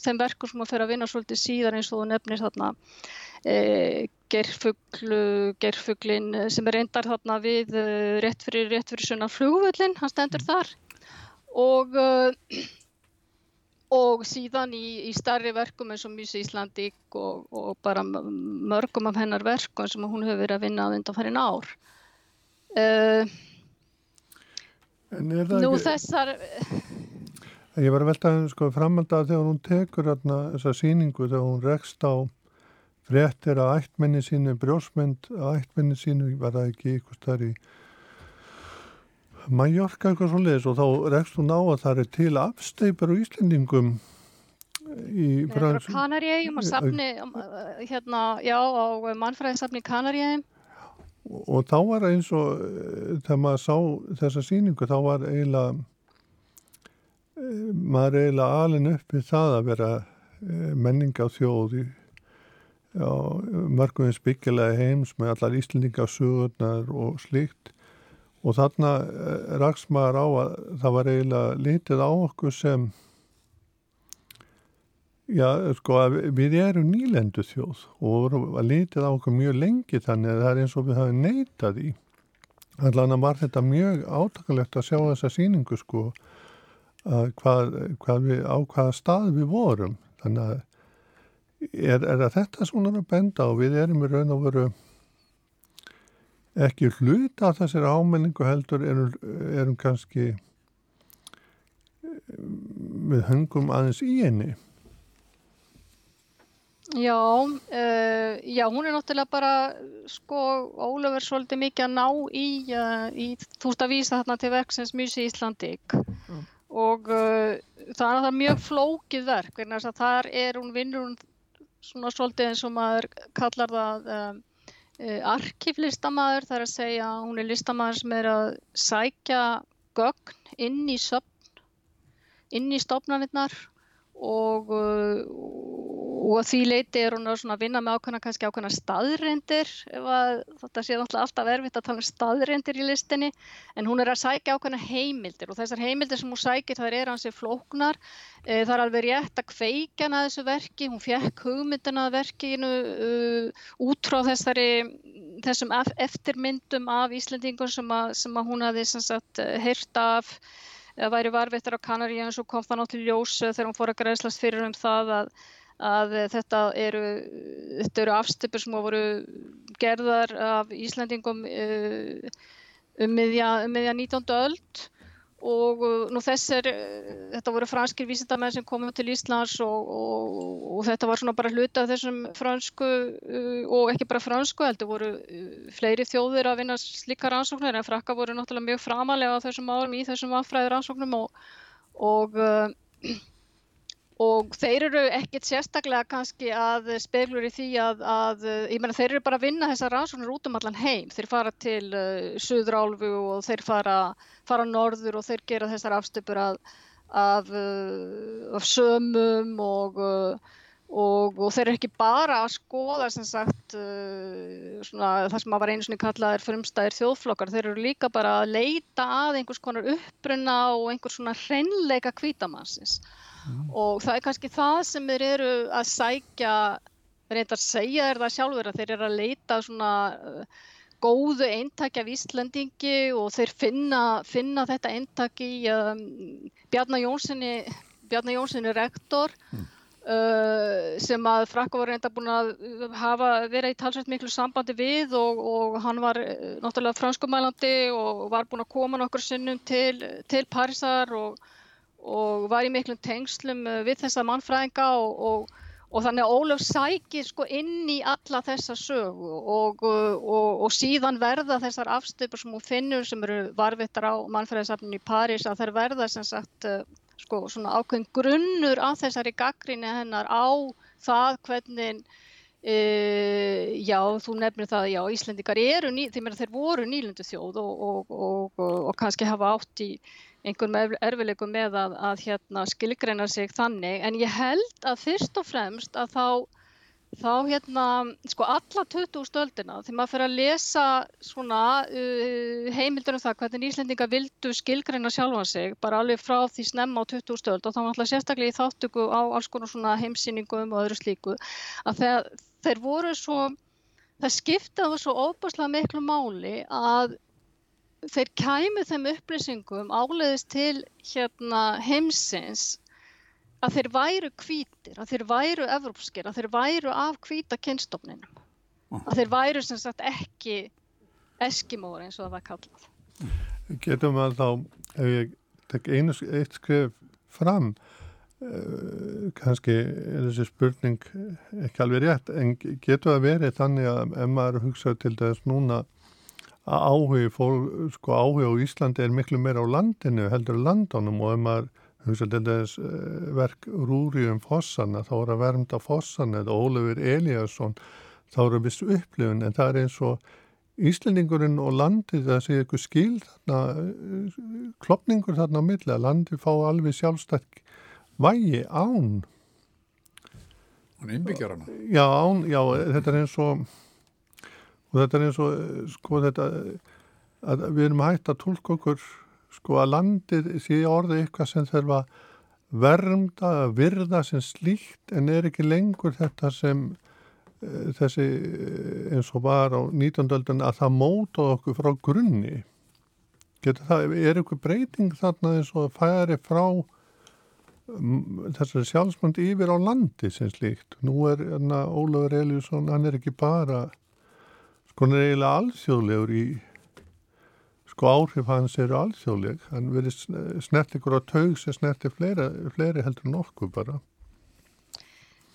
þeim verkur sem að fer að vinna svolítið síðan eins og þú nefnir þarna gerfuglu, gerfuglin sem er reyndar þarna við e, rétt fyrir, rétt fyrir svona flugvöllin, hann stendur þar og, e, og síðan í, í starri verkum eins og Mjösi Íslandík og, og bara mörgum af hennar verkum sem hún hefur verið að vinna að undan farin ár. Uh, nú ekki... þessar ég var að velta sko, framönda þegar hún tekur þessa síningu þegar hún rekst á fréttir að ættmenni sínu, brjósmynd að ættmenni sínu, var það ekki eitthvað starf í Mallorca eitthvað svo leiðis og þá rekst hún á að það er til afsteipar og Íslendingum í frans... Kanaríum og safni hérna, já, á mannfræðisafni Kanaríum og, og þá var eins og eh, þegar maður sá þessa síningu þá var eiginlega maður eiginlega alin upp við það að vera menninga þjóði mörgumins byggilega heims með allar íslendingasugurnar og slíkt. Og þarna eh, raks maður á að það var eiginlega litið á okkur sem já sko að við erum nýlendu þjóð og að litið á okkur mjög lengi þannig að það er eins og við hafum neitað í. Allan var þetta mjög átakalegt að sjá þessa síningu sko að hvað, hvað við, á hvaða stað við vorum. Þannig að er, er að þetta svona að benda og við erum í raun og veru ekki hluta af þessari ámenningu heldur erum, erum kannski við hungum aðeins í henni. Já, uh, já, hún er náttúrulega bara, sko, Ólafur svolítið mikið að ná í, uh, í þú veist að vísa þarna til verksins Musi Íslandík mm. og uh, það er mjög flókið verk, þannig að þar er hún vinnur hún svona svolítið eins og maður kallar það um, uh, arkíflistamæður þar að segja hún er listamæður sem er að sækja gögn inn í söpn inn í stofnanirnar og, uh, og að því leiti er hún að vinna með ákveðna kannski ákveðna staðrindir þetta sé alltaf erfitt að tala um staðrindir í listinni. En hún er að sækja ákveðna heimildir og þessar heimildir sem hún sækir það er hansi flóknar. E, það er alveg rétt að kveikjana þessu verki. Hún fekk hugmyndina verkinu uh, út frá þessari þessum eftirmyndum af Íslandingun sem, að, sem að hún hafi heyrt af. Eða væri varvittar á Kanaríu en svo kom það náttúrulega ljós eh, þegar hún fór að greiðslast fyrir um það að, að þetta eru, eru afstipur sem voru gerðar af Íslandingum eh, um miðja, um miðja 19. öld og uh, nú þessir, uh, þetta voru franskir vísindamenn sem komum til Íslands og, og, og þetta var svona bara hluta af þessum fransku og ekki bara fransku heldur voru fleiri þjóðir að vinna slíka rannsóknir en frakka voru náttúrulega mjög framalega á þessum árum í þessum aðfræður rannsóknum og, og og þeir eru ekkert sérstaklega kannski að speglur í því að, að ég meina þeir eru bara að vinna þessar rannsóknir út um allan heim, þeir fara til uh, Suðrálfu og þeir fara, fara norður og þeir gera þessar afstöpur af, af, uh, af sömum og, uh, og, og þeir eru ekki bara að skoða sem sagt uh, svona, það sem að var einu svona kallaðir frumstæðir þjóðflokkar, þeir eru líka bara að leita að einhvers konar uppruna og einhvers svona hreinleika kvítamannsins. Og það er kannski það sem þeir eru að sækja reynda að segja þeir það sjálfur að þeir eru að leita svona uh, góðu eintaki af Íslandingi og þeir finna, finna þetta eintaki í um, Bjarnar Jónssoni Bjarnar Jónssoni rektor mm. uh, sem að Frakko var reynda búin að hafa verið í talsveit miklu sambandi við og, og hann var uh, náttúrulega franskumælandi og var búin að koma nokkur sinnum til, til Parísar og og var í miklum tengslum eh, við þessa mannfræðinga og, og, og þannig að Ólaf sækir sko inn í alla þessa sögu og, og síðan verða þessar afstöpur sem hún finnur sem eru varvittar á mannfræðisafninu í París að þær verða sem sagt eh, sko svona ákveðin grunnur af þessari gaggrinni hennar á það hvernig e, já þú nefnir það já Íslendikar eru, ný, þeir voru nýlundu þjóð og kannski hafa átt í einhverjum erfileikum með að, að hérna, skilgreina sig þannig. En ég held að fyrst og fremst að þá, þá hérna, sko alla 20 stöldina þegar maður fyrir að lesa svona uh, heimildur um það hvernig Íslendinga vildu skilgreina sjálfa sig bara alveg frá því snemma á 20 stöld og þá var alltaf sérstaklega í þáttöku á alls konar svona heimsýningum og öðru slíku að þeir, þeir voru svo það skiptaði svo óbúslega miklu máli að þeir kæmu þeim upplýsingum áleiðist til hérna, heimsins að þeir væru kvítir, að þeir væru evrópskir, að þeir væru af kvíta kynstofninum, að þeir væru sem sagt ekki eskimóri eins og það var kallað. Getum við þá, ef ég tek einu eitt skrif fram, kannski er þessi spurning ekki alveg rétt, en getur það verið þannig að ef maður hugsaður til þess núna að áhugi, fólk, sko áhugi á Íslandi er miklu meira á landinu heldur landunum og ef maður hugsa til þess eh, verk Rúri um Fossana þá er að vermda Fossana eða Ólefur Eliasson þá eru viss upplifun en það er eins og Íslendingurinn og landið það sé eitthvað skil þarna klopningur þarna á milli að landið fá alveg sjálfstætt vægi án Hún innbyggjar hana Já, án, já, þetta er eins og og þetta er eins og sko þetta að við erum hægt að tólka okkur sko að landið sé orðið eitthvað sem þurfa vermda að virða sem slíkt en er ekki lengur þetta sem uh, þessi eh, eins og var á 19. öldun að það móta okkur frá grunni Getur það, er eitthvað breyting þarna eins og að færi frá þessari sjálfsmönd yfir á landi sem slíkt. Nú er hérna, Ólafur Eliusson, hann er ekki bara sko hann er eiginlega alþjóðlegur í sko áhrif hans eru alþjóðleg. Hann verið snert ykkur á taug sem snerti fleiri, fleiri heldur nokkuð bara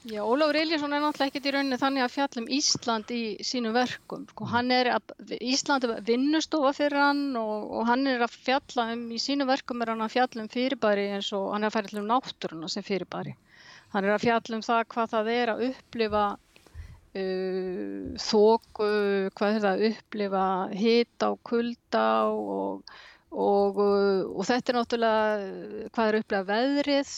Já, Ólafur Eliasson er náttúrulega ekkert í rauninni þannig að fjallum Ísland í sínum verkum sko að, Ísland er vinnustofa fyrir hann og, og hann er að fjalla um, í sínum verkum er hann að fjalla um fyrirbæri eins og hann er að fjalla um náttúruna sem fyrirbæri hann er að fjalla um það hvað það er að upplifa uh, þóku, hvað er það, upplifa hita og kulda og, og, og þetta er náttúrulega hvað er upplifa veðrið.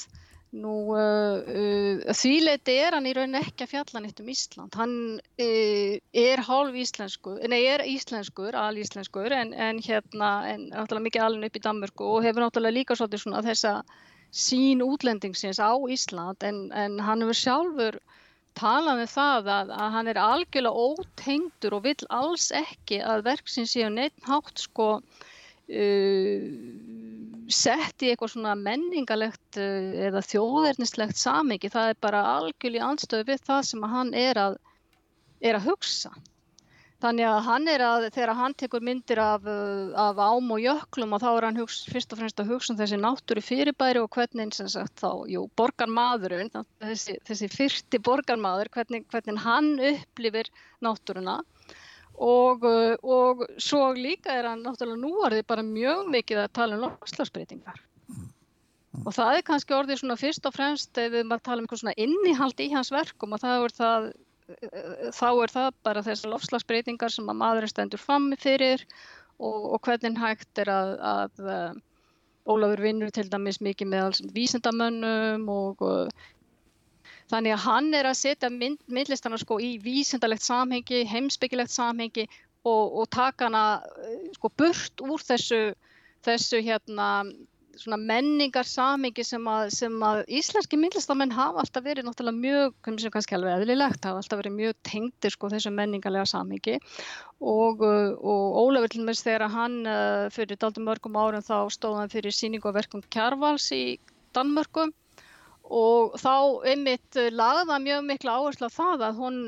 Nú uh, uh, þvíleiti er hann í rauninni ekki að fjalla nýtt um Ísland. Hann uh, er hálf íslenskur, nei er íslenskur, alíslenskur en, en hérna, en náttúrulega mikið alveg upp í Danmörku og hefur náttúrulega líka svolítið svona þessa sín útlendingsins á Ísland en, en hann hefur sjálfur talað með það að, að hann er algjörlega ótengdur og vill alls ekki að verksins séu neitt hátt sko uh, sett í eitthvað svona menningalegt uh, eða þjóðernislegt samingi. Það er bara algjörlega anstöðu við það sem hann er að, er að hugsa. Þannig að hann er að, þegar hann tekur myndir af, uh, af ám og jöklum og þá er hann hugst, fyrst og fremst að hugsa um þessi náttúru fyrirbæri og hvernig sem sagt þá, jú, borgarmadurinn, þessi, þessi fyrsti borgarmadur, hvernig, hvernig hann upplifir náttúruna og, uh, og svo líka er hann náttúrulega núarðið bara mjög mikið að tala um lofslagsbreytingar. og það er kannski orðið svona fyrst og fremst ef maður tala um eitthvað svona innihald í hans verkum og er það þá er það bara þessar lofslagsbreytingar sem að maður er stendur fram fyrir og, og hvernig hægt er að, að uh, Ólafur vinnur til dæmis mikið með vísendamönnum og uh, þannig að hann er að setja mynd, myndlistana sko í vísendalegt samhengi, heimsbyggilegt samhengi og, og taka hana uh, sko burt úr þessu, þessu hérna menningar samingi sem að, sem að íslenski myndlistamenn hafa alltaf verið náttúrulega mjög, sem kannski alveg eðlilegt, hafa alltaf verið mjög tengdir sko þessu menningarlega samingi og, uh, og Ólafur til meins þegar hann uh, fyrir daldur mörgum árum þá stóð hann fyrir síningu og verkum Kjarvals í Danmörku og þá einmitt lagða mjög mikla áherslu á það að hún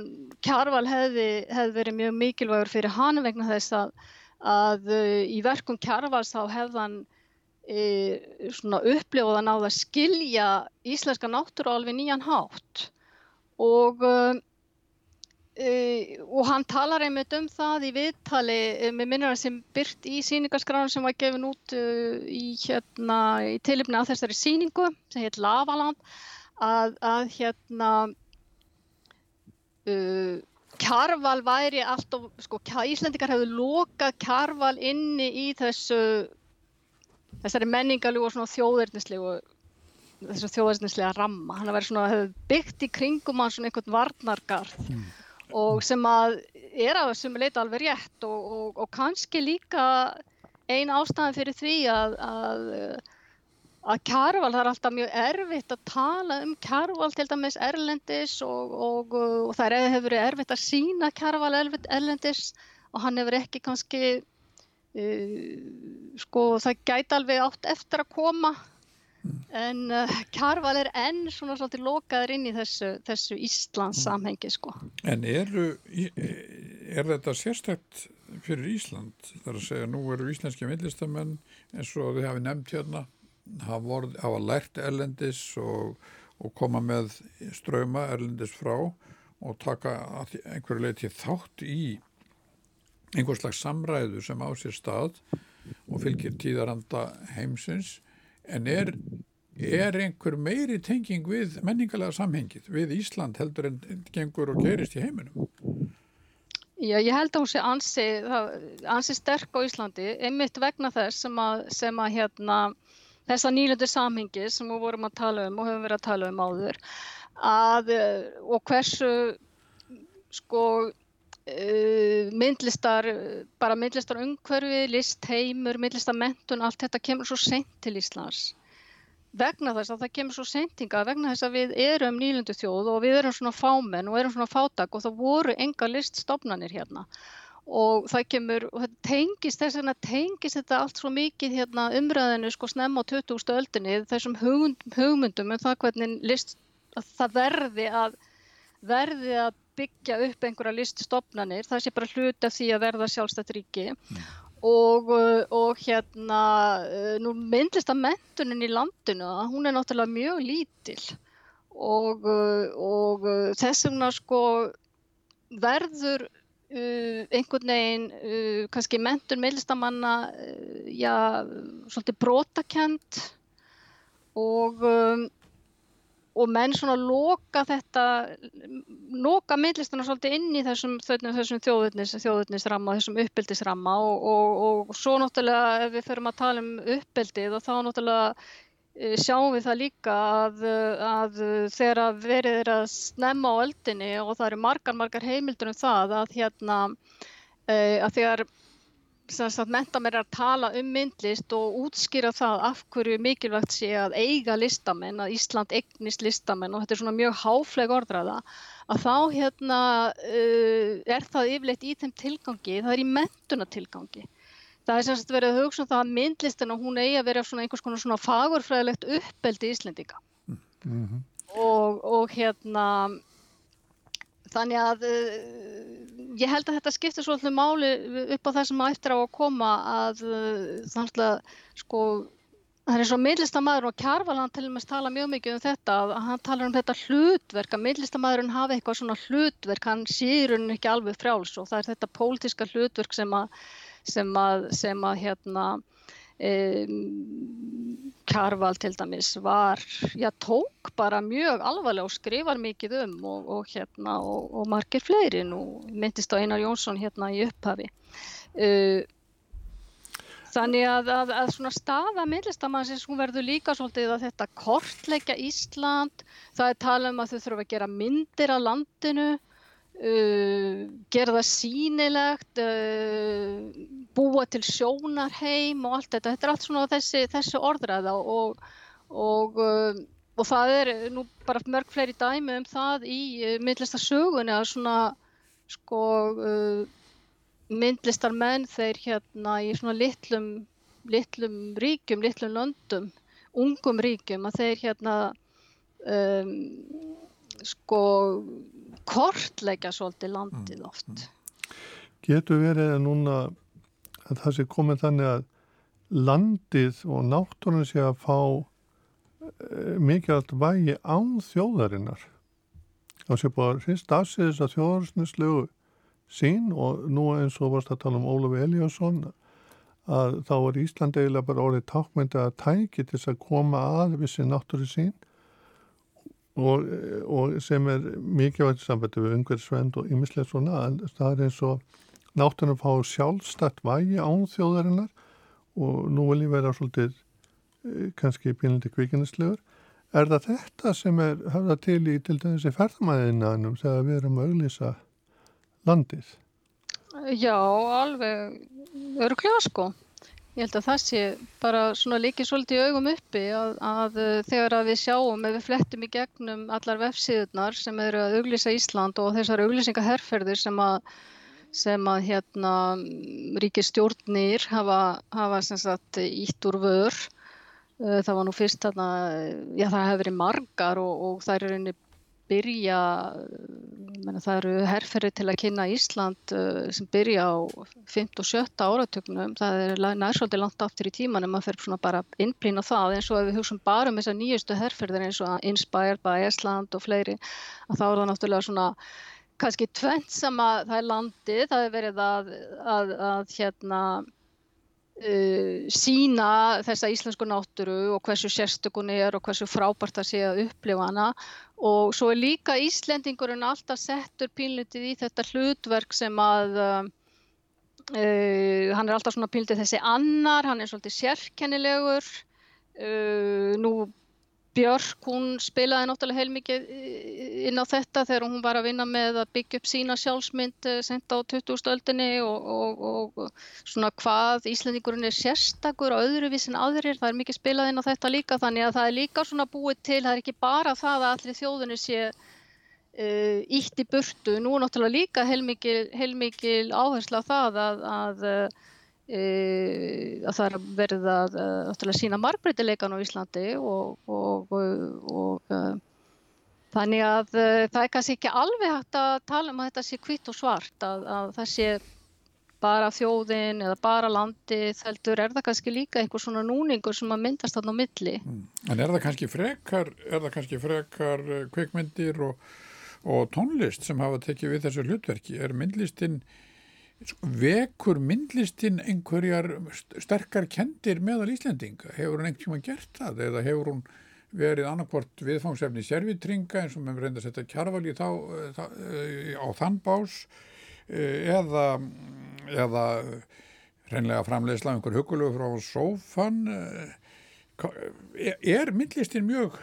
Kjarval hefði, hefði verið mjög mikilvægur fyrir hann vegna þess að, að uh, í verkum Kjarvals þá hefði hann e, upplifað að náða að skilja íslenska náttúru alveg nýjan hátt. Og, e, og hann talar einmitt um það í viðtali e, með minnara sem byrt í síningarskránu sem var gefin út e, í, hérna, í tilipni að þessari síningu sem heit Lavaland að, að hérna uh, Kjarval væri alltaf, sko, Íslendikar hefðu lokað Kjarval inni í þessu þessari menningaljú og svona þjóðverðnislegu þessu þjóðverðnislega ramma hann hefur byggt í kringum hann svona einhvern varnargarð mm. Og sem að er að sem leita alveg rétt og, og, og kannski líka ein ástæðan fyrir því að að, að kærval, það er alltaf mjög erfitt að tala um kærval til dæmis erlendis og, og það hefur verið erfitt að sína kærval erlendis og hann hefur ekki kannski Uh, sko það gæti alveg átt eftir að koma. En uh, Kjarval er enn svona svolítið lokaður inn í þessu, þessu Íslands samhengi sko. En eru, er þetta sérstækt fyrir Ísland? Það er að segja nú eru íslenski millistamenn eins og þið hafi nefnt hérna hafa, hafa lært erlendis og, og koma með ströma erlendis frá og taka einhverju leiti þátt í einhvers slags samræðu sem á sér stað og fylgir tíðaranda heimsins en er, er einhver meiri tenging við menningalega samhengið við Ísland heldur en gengur og gerist í heiminum? Já, ég held að hún sé ansi, ansi sterk á Íslandi, einmitt vegna þess sem að, sem að hérna, þessa nýlundu samhengi sem við vorum að tala um og höfum verið að tala um áður að, og hversu sko myndlistar, bara myndlistar umhverfi, listheimur, myndlistar mentun, allt þetta kemur svo sent til Íslands vegna þess að það kemur svo sentinga vegna þess að við erum nýlundu þjóð og við erum svona fámenn og erum svona fátak og það voru enga liststofnanir hérna og það kemur, og það tengist þess vegna tengist þetta allt svo mikið hérna umræðinu sko snemma á 20. öldinni þessum hugmyndum um það hvernig list, það verði að verði að byggja upp einhverja liststofnanir, það sé bara hluti af því að verða sjálfstætt ríki. Mm. og, og hérna uh, nú myndlist að mentunin í landinu, hún er náttúrulega mjög lítil. Og, uh, og þess vegna sko verður uh, einhvern veginn uh, kannski mentun myndlistamanna uh, já, svolítið brotakent og um, og menn svona loka þetta loka millistana svolítið inn í þessum, þessum þjóðutnis, þjóðutnisramma, þessum uppbyldisramma og, og, og svo náttúrulega ef við förum að tala um uppbyldið og þá náttúrulega e, sjáum við það líka að, að þegar verið er að snemma á öldinni og það eru margar, margar heimildur um það að hérna e, að þegar menta mér að tala um myndlist og útskýra það af hverju mikilvægt sé að eiga listamenn, að Ísland eignist listamenn og þetta er svona mjög háfleg orðræða, að þá hérna uh, er það yfirleitt í þeim tilgangi, það er í mentunatilgangi. Það er semst verið að hugsa um það að myndlistin og hún eigi að vera svona einhvers konar svona fagurfræðilegt uppeldi í Íslendinga. Mm -hmm. og, og hérna þannig að uh, ég held að þetta skiptir svolítið máli upp á það sem að eftir á að koma að uh, þannig að sko það er eins og miðlistamæður og Kjarval til og með tala mjög mikið um þetta að hann talar um þetta hlutverk að miðlistamæðurinn hafi eitthvað svona hlutverk hann sýr hún ekki alveg frjáls og það er þetta pólitiska hlutverk sem að sem að, sem að hérna Kjarval til dæmis var, já tók bara mjög alvarlega og skrifar mikið um og, og hérna og, og margir fleiri. Nú myndist á Einar Jónsson hérna í upphafi. Uh, þannig að, að, að svona staða myndlistamannsins hún verður líka svolítið að þetta kortleggja Ísland, það er tala um að þau þurfa að gera myndir af landinu Uh, gera það sínilegt, uh, búa til sjónarheim og allt þetta. Þetta er allt svona þessi, þessi orðræða og, og, uh, og það er nú bara mörg fleiri dæmi um það í myndlistarsögunni að svona sko myndlistar menn þeir hérna í svona litlum, litlum ríkjum, litlum löndum, ungum ríkjum að þeir hérna um, sko kortleggja svolítið landið oft. Mm, mm. Getur verið að núna að það sé komið þannig að landið og náttúrun sé að fá e, mikið allt vægi án þjóðarinnar. Það sé búið að hrist afsýðis að þjóðarinslegu sín og nú eins og varst að tala um Ólaf Eliasson að þá er Ísland eiginlega bara orðið tákmyndi að tæki til þess að koma að vissi náttúri sín og, og sem er mikilvægt sambandi við umhverfisvend og ymmislega svona en það er eins og náttunum fá sjálfstætt vægi án þjóðarinnar og nú vil ég vera svolítið eh, kannski pínlindi kvíkinislegur er það þetta sem er hafða til í til þessi ferðmæðinanum þegar við erum að auglýsa landið? Já, alveg örglega sko Ég held að það sé bara svona líkið svolítið í augum uppi að, að uh, þegar að við sjáum, ef við flettum í gegnum allar vefsíðunar sem eru að auglýsa Ísland og þessar auglýsingaherrferðir sem að, sem að hérna, ríkistjórnir hafa, hafa sagt, ítt úr vör. Uh, það var nú fyrst þarna, já það hefur verið margar og, og það er einni byrja, menna, það eru herrferði til að kynna Ísland uh, sem byrja á 5. og 7. áratögnum, það er nærsóldi langt aftur í tíman en maður fyrir svona bara innblýna það eins og ef við hugsaum bara um þessar nýjustu herrferðir eins og Inspired by Iceland og fleiri, að þá er það náttúrulega svona kannski tvent sem að það er landið, það er verið að, að, að hérna Uh, sína þessa íslensku náttúru og hversu sérstökun er og hversu frábært það sé að upplifa hana. Og svo er líka Íslendingurinn alltaf settur pínlutið í þetta hlutverk sem að uh, uh, hann er alltaf svona pínlutið þessi annar, hann er svolítið sérkennilegur. Nú Björk, hún spilaði náttúrulega heilmikið inn á þetta þegar hún var að vinna með að byggja upp sína sjálfsmynd eh, sent á 20. öldinni og, og, og svona hvað Íslandingurinn er sérstakur og öðruvísin aðrir, það er mikið spilað inn á þetta líka þannig að það er líka svona búið til, það er ekki bara það að allir þjóðunni sé uh, ítt í burtu, nú náttúrulega líka heilmikil, heilmikil áherslu á það að, að að það er að, að sína margbreytileikan á Íslandi og, og, og, og þannig að það er kannski ekki alveg hægt að tala um að þetta sé kvitt og svart að, að það sé bara þjóðin eða bara landi þeldur er það kannski líka einhver svona núningur sem að myndast þarna á milli mm. En er það kannski frekar það kannski frekar kveikmyndir og tónlist sem hafa tekið við þessu hlutverki er myndlistinn vekur myndlistin einhverjar sterkar kendir meðal Íslendinga? Hefur hún einhvern veginn gert það eða hefur hún verið annarkvort viðfangsefni servitringa eins og með reynda að setja kjarvali þá, þá, á þann bás eða, eða reynlega framleiðsla einhver hugulegu frá sófan er myndlistin mjög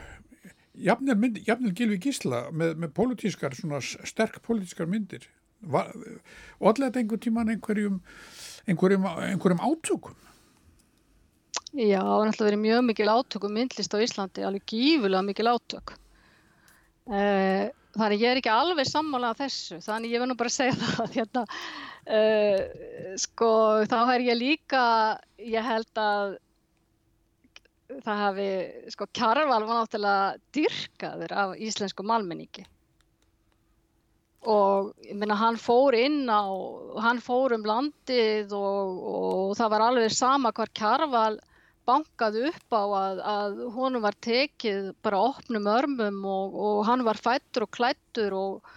jafnvel gilvi gísla með, með politískar, svona sterk politískar myndir og allega einhver tíman einhverjum, einhverjum, einhverjum átökum? Já, það er alltaf verið mjög mikil átökum myndlist á Íslandi, alveg gífulega mikil átök. Uh, þannig ég er ekki alveg sammálað þessu, þannig ég verð nú bara að segja það hérna, uh, sko þá er ég líka ég held að það hafi, sko Kjarval var náttúrulega dyrkaður af íslensku malmenningi og ég meina hann fór inn á, hann fór um landið og, og það var alveg sama hvar Kjarval bankaði upp á að, að honum var tekið bara opnum örmum og, og hann var fættur og klættur og,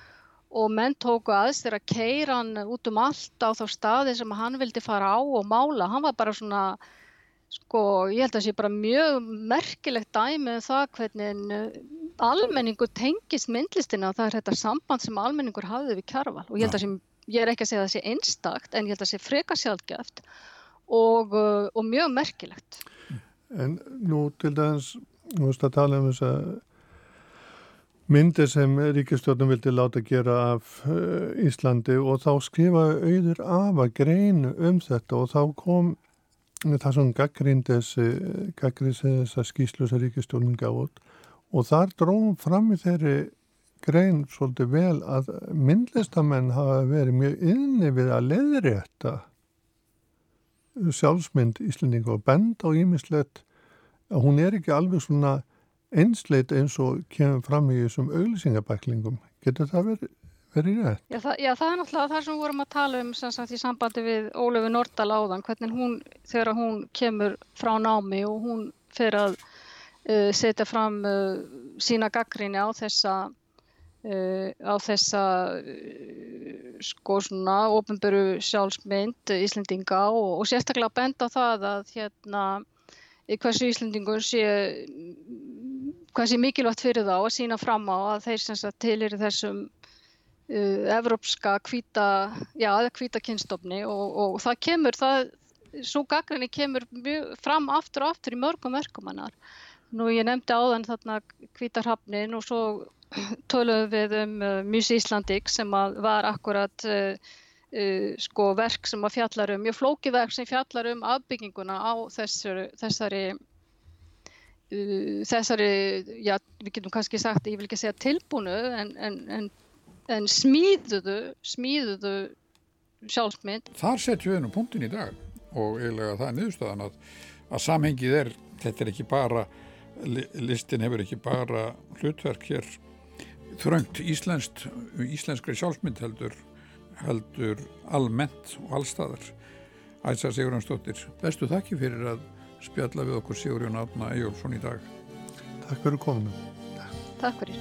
og menn tóku aðeins þegar að keira hann út um allt á þá staði sem hann vildi fara á og mála, hann var bara svona sko, ég held að það sé bara mjög merkilegt dæmi um það hvernig almenningur tengist myndlistina og það er þetta samband sem almenningur hafði við kjarval. Og ég held að sem, ég er ekki að segja að það sé einstakt en ég held að það sé freka sjálfgeft og, uh, og mjög merkilegt. En nú til dæmis, þú veist að tala um þess að myndir sem ríkistjórnum vildi láta gera af uh, Íslandi og þá skrifa auður af að greinu um þetta og þá kom það svona gaggrindis gaggrindis þess að skýslu sem ríkistjórnum gáð út og þar dróðum fram í þeirri grein svolítið vel að myndlistamenn hafa verið mjög inni við að leiðrétta sjálfsmynd Íslendinga og bend á ímislegt að hún er ekki alveg svona einsleit eins og kemur fram í þessum auglýsingabæklingum. Getur það verið? Já það, já, það er náttúrulega það sem við vorum að tala um sagt, í sambandi við Ólöfu Nordal áðan, hvernig hún, þegar hún kemur frá námi og hún fer að setja fram uh, sína gaggrinni á þessa Uh, á þessa uh, sko svona ofnböru sjálfsmynd Íslendinga og, og sérstaklega benda það að hérna hversu Íslendingur sé hvað sé mikilvægt fyrir þá að sína fram á að þeir sem sagt til eru þessum uh, evrópska kvíta, já, kvíta kynstofni og, og það kemur það, svo gaggrinni kemur mjög, fram aftur og aftur í mörgum verkumannar nú ég nefndi áðan þarna kvítarhafnin og svo töluðum við um uh, Muse Icelandic sem var akkurat uh, uh, sko verk sem að fjallar um, mjög flóki verk sem fjallar um afbygginguna á þessari, þessari, uh, þessari já, við getum kannski sagt, ég vil ekki segja tilbúnu en, en, en, en smíðuðu, smíðuðu sjálfsmynd. Þar setjum við nú punktin í dag og eiginlega það er niðurstaðan að, að samhengið er, þetta er ekki bara listin hefur ekki bara hlutverk hér þröngt íslenskt, íslenskri sjálfsmynd heldur, heldur almennt og allstaðar. Æsa Sigurðansdóttir, bestu þakki fyrir að spjalla við okkur Sigurðjón Átna Ejjólfsson í dag. Takk fyrir kominu. Takk fyrir.